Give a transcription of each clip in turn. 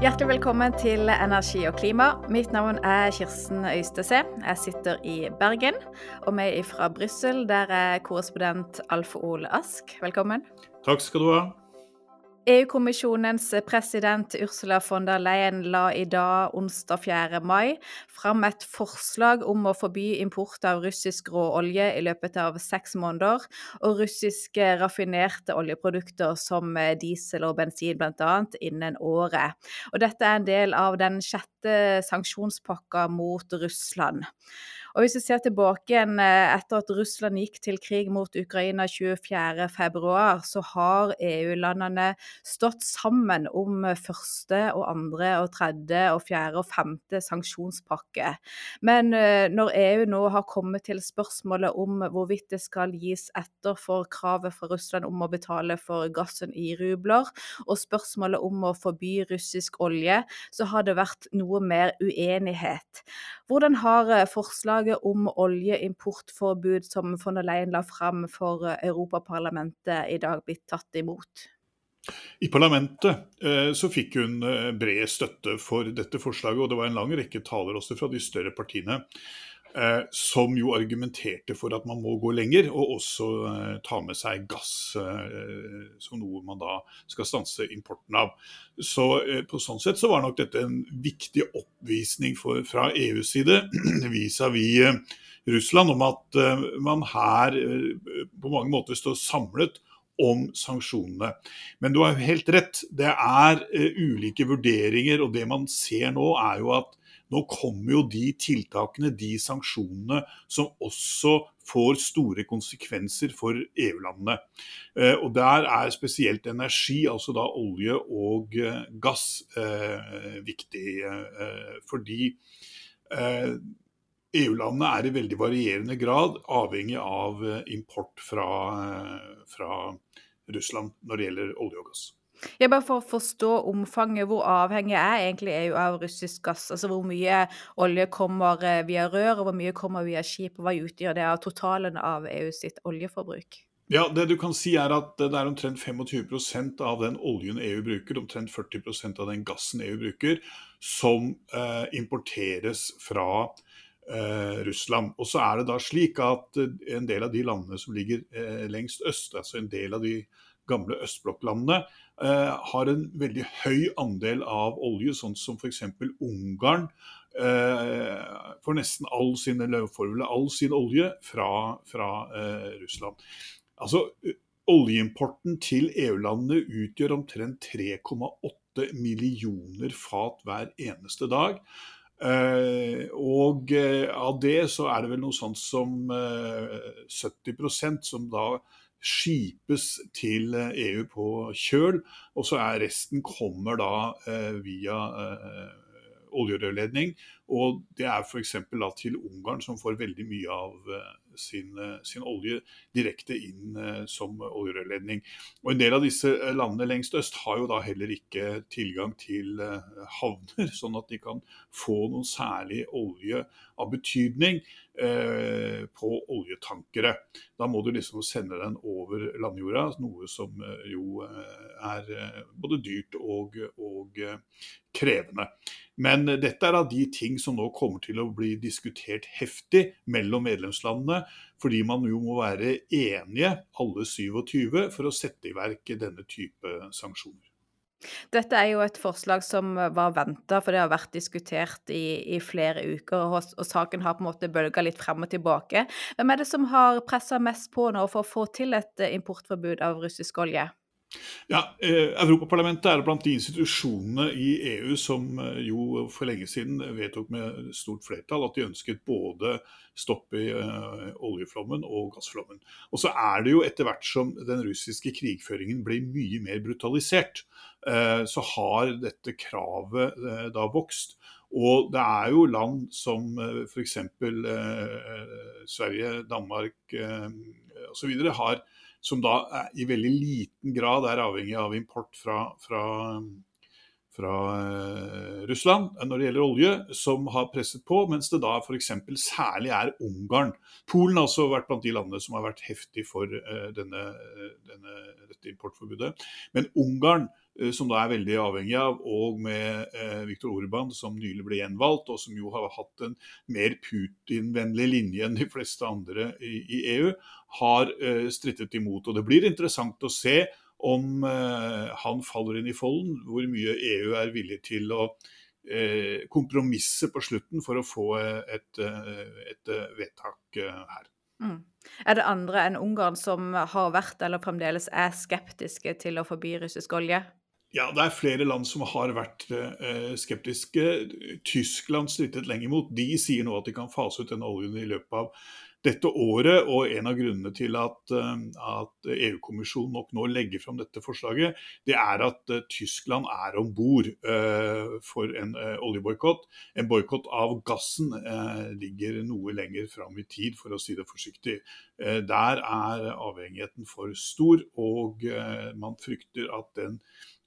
Hjertelig velkommen til Energi og klima. Mitt navn er Kirsten Øystese. Jeg sitter i Bergen, og vi er fra Brussel, der er korrespondent Alf Ole Ask. Velkommen. Takk skal du ha. EU-kommisjonens president Ursula von der Leyen la i dag, onsdag 4. mai, fram et forslag om å forby import av russisk råolje i løpet av seks måneder, og russiske raffinerte oljeprodukter som diesel og bensin bl.a. innen året. Og dette er en del av den sjette sanksjonspakka mot Russland. Og hvis vi ser tilbake igjen eh, etter at Russland gikk til krig mot Ukraina 24.2, så har EU-landene stått sammen om første og andre og tredje og fjerde og femte sanksjonspakke. Men eh, når EU nå har kommet til spørsmålet om hvorvidt det skal gis etter for kravet fra Russland om å betale for gassen i rubler, og spørsmålet om å forby russisk olje, så har det vært noe mer uenighet. Hvordan har eh, forslaget forslaget om oljeimportforbud som von der Leyen la fram for eh, Europaparlamentet i dag, blitt tatt imot? I parlamentet eh, så fikk hun eh, bred støtte for dette forslaget, og det var en lang rekke taler også fra de større partiene Eh, som jo argumenterte for at man må gå lenger, og også eh, ta med seg gass eh, som noe man da skal stanse importen av. Så på sånn sett så var nok dette en viktig oppvisning for, fra EUs side vis-à-vis -vis Russland om at man her på mange måter står samlet om sanksjonene. Men du har helt rett, det er ulike vurderinger, og det man ser nå er jo at nå kommer jo de tiltakene, de sanksjonene, som også får store konsekvenser for EU-landene. Eh, og Der er spesielt energi, altså da olje og eh, gass, eh, viktig. Fordi EU-landene er i veldig varierende grad avhengig av import fra, fra Russland når det gjelder olje og gass. Ja, bare for å forstå omfanget, hvor avhengig er egentlig EU av russisk gass? Altså hvor mye olje kommer eh, via rør, og hvor mye kommer via skip? og Hva utgjør det av totalen av EU sitt oljeforbruk? Ja, Det du kan si er at det er omtrent 25% av den oljen EU bruker, omtrent 40% av den gassen EU bruker, som eh, importeres fra eh, Russland. Og så er det da slik at en del av de landene som ligger eh, lengst øst, altså en del av de gamle østblokklandene, eh, har en veldig høy andel av olje, sånn som f.eks. Ungarn. Eh, får nesten all sin, all sin olje fra, fra eh, Russland. Altså, Oljeimporten til EU-landene utgjør omtrent 3,8 millioner fat hver eneste dag. Og av det så er det vel noe sånt som uh, 70% som da skipes til EU på kjøl, og så er resten kommer da eh, via eh, oljerørledning. Og det er f.eks. til Ungarn, som får veldig mye av eh, sin, eh, sin, olje direkte inn eh, som oljerørledning. Og En del av disse eh, landene lengst øst har jo da heller ikke tilgang til havner, sånn at de kan få noen særlig olje av betydning eh, på oljetankere. Da må du liksom sende den over landjorda, noe som jo er både dyrt og, og krevende. Men dette er av de ting som nå kommer til å bli diskutert heftig mellom medlemslandene, fordi man jo må være enige, alle 27, for å sette i verk denne type sanksjoner. Dette er jo et forslag som var venta, for det har vært diskutert i, i flere uker. Og, og, saken har på en måte bølga litt frem og tilbake. Hvem er det som har pressa mest på nå for å få til et importforbud av russisk olje? Ja, eh, Europaparlamentet er blant de institusjonene i EU som eh, jo for lenge siden vedtok med stort flertall at de ønsket både stopp i eh, oljeflommen og gassflommen. Og så er det jo etter hvert som den russiske krigføringen blir mye mer brutalisert, så har dette kravet da vokst. Og det er jo land som f.eks. Sverige, Danmark osv. har som da i veldig liten grad er avhengig av import fra, fra, fra uh, Russland når det gjelder olje, som har presset på, mens det da f.eks. særlig er Ungarn. Polen har også vært blant de landene som har vært heftig for uh, denne, denne, dette importforbudet. Men Ungarn eh, som da er veldig avhengig av, og med eh, Viktor Orban, som nylig ble gjenvalgt, og som jo har hatt en mer Putin-vennlig linje enn de fleste andre i, i EU, har eh, strittet imot. Og Det blir interessant å se om eh, han faller inn i folden, hvor mye EU er villig til å eh, kompromisse på slutten for å få et, et vedtak her. Mm. Er det andre enn Ungarn som har vært eller fremdeles er skeptiske til å forby russisk olje? Ja, det er flere land som har vært eh, skeptiske. Tyskland strittet lenge imot. De sier nå at de kan fase ut denne oljen i løpet av dette året. Og en av grunnene til at, eh, at EU-kommisjonen nok nå legger fram dette forslaget, det er at uh, Tyskland er om bord uh, for en oljeboikott. En boikott av gassen ligger noe lenger fram i tid, for å si det forsiktig. der er avhengigheten for stor, og man frykter at den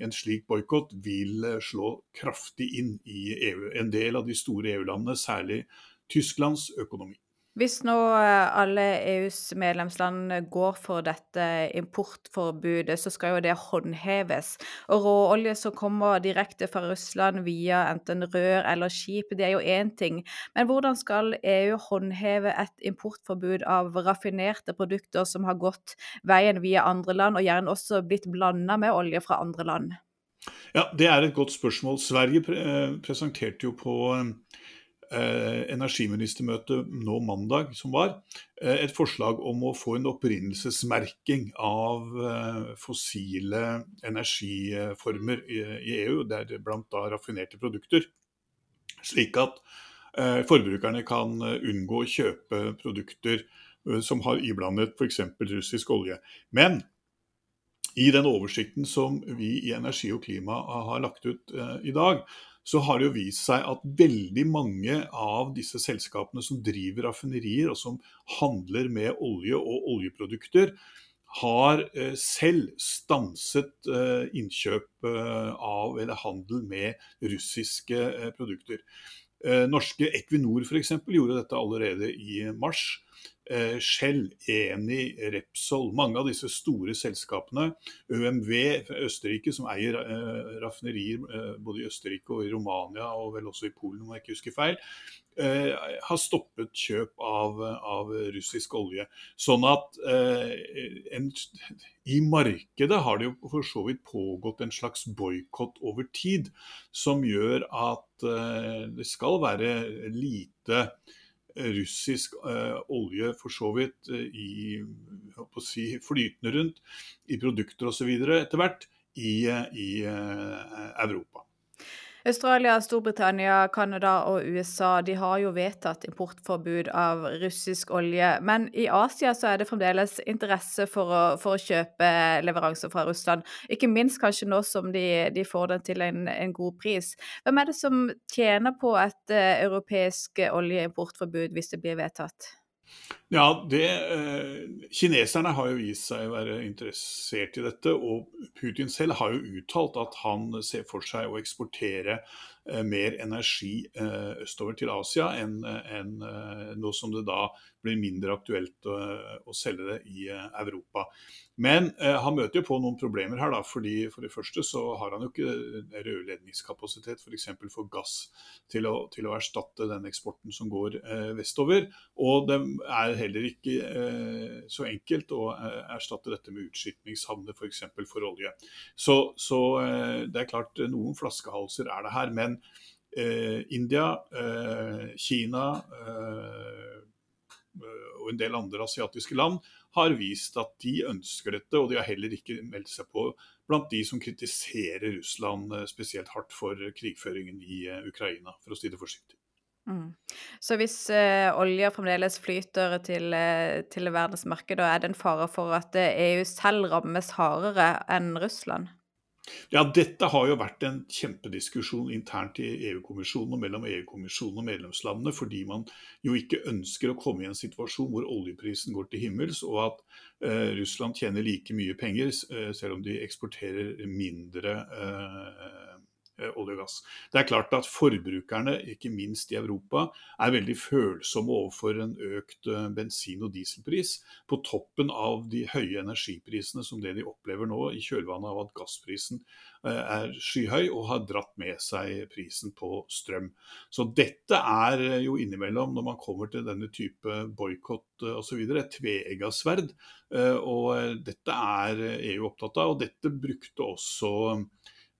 en slik boikott vil slå kraftig inn i EU. En del av de store EU-landene, særlig Tysklands økonomi. Hvis nå eh, alle EUs medlemsland går for dette importforbudet, så skal jo det håndheves. Og råolje som kommer direkte fra Russland via enten rør eller skip, det er jo én ting. Men hvordan skal EU håndheve et importforbud av raffinerte produkter som har gått veien via andre land, og gjerne også blitt blanda med olje fra andre land? Ja, Det er et godt spørsmål. Sverige pre eh, presenterte jo på eh, energiministermøtet energiministermøte nå mandag som var, eh, et forslag om å få en opprinnelsesmerking av eh, fossile energiformer i, i EU, deriblant raffinerte produkter. Slik at eh, forbrukerne kan eh, unngå å kjøpe produkter eh, som har iblandet f.eks. russisk olje. Men i den oversikten som vi i Energi og klima har lagt ut i dag, så har det jo vist seg at veldig mange av disse selskapene som driver raffinerier, og som handler med olje og oljeprodukter, har eh, selv stanset eh, innkjøp eh, av eller handel med russiske produkter. Norske Equinor f.eks. gjorde dette allerede i mars. Eh, Shell, Eni, Repsol, mange av disse store selskapene. ØMV Østerrike, som eier eh, raffinerier eh, både i Østerrike og i Romania og vel også i Polen, om jeg ikke husker feil, har stoppet kjøp av, av russisk olje. Sånn at en, i markedet har det jo for så vidt pågått en slags boikott over tid, som gjør at det skal være lite russisk eh, olje for så vidt eh, i, si, flytende rundt i produkter osv. etter hvert i, eh, i Europa. Australia, Storbritannia, Canada og USA de har jo vedtatt importforbud av russisk olje. Men i Asia så er det fremdeles interesse for å, for å kjøpe leveranser fra Russland. Ikke minst kanskje nå som de, de får den til en, en, god pris. Hvem er det som tjener på et uh, europeisk oljeimportforbud hvis det blir vedtatt? Ja, det, eh, Kineserne har jo vist seg å være interessert i dette. Og Putin selv har jo uttalt at han ser for seg å eksportere mer energi eh, østover til Asia enn en, nå som det da blir mindre aktuelt å, å selge det i Europa. Men eh, han møter jo på noen problemer her. da, fordi For det første så har han jo ikke rørledningskapasitet f.eks. For, for gass til å, til å, erstatte den eksporten som går eh, vestover. Og det er heller ikke eh, så enkelt å eh, erstatte dette med utskipningshavner f.eks. For, for olje. Så, så eh, det er klart noen flaskehalser er det her. Men eh, India, Kina og en del andre asiatiske land har vist at de ønsker dette, og de har heller ikke meldt seg på blant de som kritiserer Russland eh, spesielt hardt for krigføringen i eh, Ukraina, for å si det forsiktig. Mm. Så hvis uh, olja fremdeles flyter til, uh, til verdensmarkedet, er det en fare for at EU selv rammes hardere enn Russland? Ja, Dette har jo vært en kjempediskusjon internt i EU-kommisjonen og mellom EU-kommisjonen og medlemslandene, fordi man jo ikke ønsker å komme i en situasjon hvor oljeprisen går til himmels, og at eh, Russland tjener like mye penger, eh, selv om de eksporterer mindre eh, olje og gass. Det er klart at forbrukerne, ikke minst i Europa, er veldig følsomme overfor en økt bensin- og dieselpris, på toppen av de høye energiprisene som det de opplever nå i kjølvannet av at gassprisen er skyhøy og har dratt med seg prisen på strøm. Så dette er jo innimellom, når man kommer til denne type boikott osv., et tveegga sverd. Og dette er EU opptatt av, og dette brukte også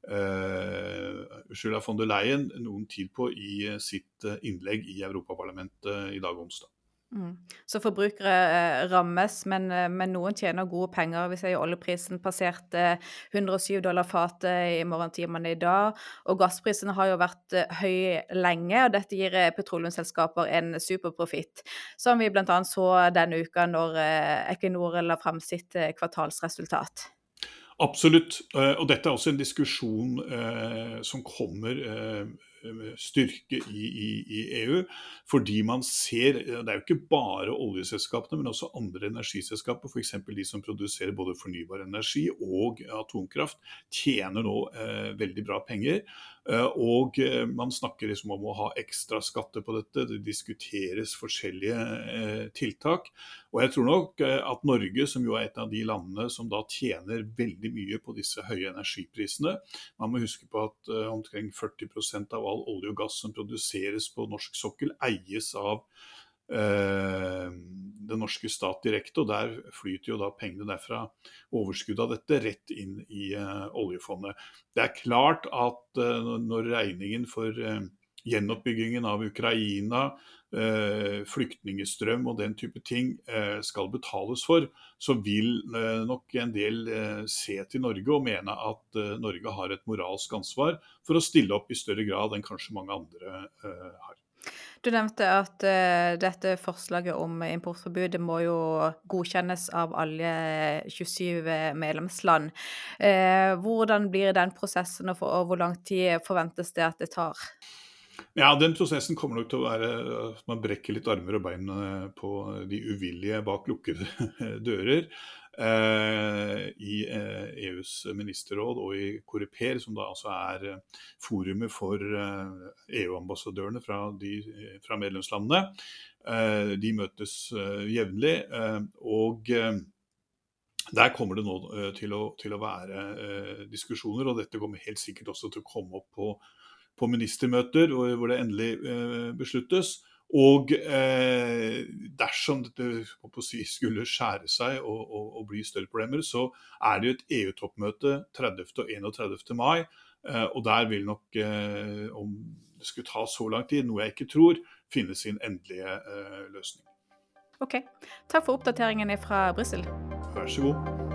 Ursula von der Leyen noen tid på i sitt innlegg i Europaparlamentet i dag onsdag. Mm. Så forbrukere eh, rammes, men, eh, men, noen tjener gode penger. Vi ser jo oljeprisen passerte 107 dollar fatet i morgentimene i dag. Og gassprisene har jo vært eh, høy lenge, og dette gir petroleumsselskaper en superprofitt. Som vi bl.a. så denne uka når Equinor la frem sitt kvartalsresultat. Absolutt. Og dette er også en diskusjon eh, som kommer eh, styrke i, i, i, EU. Fordi man ser Det er jo ikke bare oljeselskapene, men også andre energiselskaper, f.eks. de som produserer både fornybar energi og atomkraft, tjener nå eh, veldig bra penger. Eh, og eh, man snakker liksom om å ha ekstra skatter på dette. Det diskuteres forskjellige eh, tiltak. Og jeg tror nok at Norge, som jo er et av de landene som da tjener veldig mye på disse høye energiprisene Man må huske på at omkring 40% av all olje og gass som produseres på norsk sokkel, eies av den norske stat direkte. Og der flyter jo da pengene derfra, overskuddet av dette, rett inn i uh, oljefondet. Det er klart at når regningen for gjenoppbyggingen av Ukraina, eh, flyktningestrøm og den type ting eh, skal betales for, så vil eh, nok en del se til Norge og mene at Norge har et moralsk ansvar for å stille opp i større grad enn kanskje mange andre har. Du nevnte at uh, dette forslaget om importforbud må jo godkjennes av alle 27 medlemsland. Uh, hvordan blir den prosessen, og, for, og hvor lang tid forventes det at det tar? Ja, den prosessen kommer nok til å være at man brekker litt armer og bein eh, på de uvillige bak lukkede dører. Eh, I eh, EUs ministerråd og i Coreper, som da altså er eh, forumet for EU-ambassadørene fra, fra, medlemslandene. De møtes jevnlig. og der kommer det nå til å, til å være diskusjoner, og dette kommer helt sikkert også til å komme opp på på ministermøter hvor det endelig besluttes. Og eh, dersom dette si, skulle skjære seg og, og, og, bli større problemer, så er det jo et EU-toppmøte 30. og 31. mai. Eh, og der vil nok, eh, om det skulle ta så lang tid, noe jeg ikke tror, finne sin endelige eh, løsning. Ok. Takk for oppdateringen fra Brussel. Vær så god.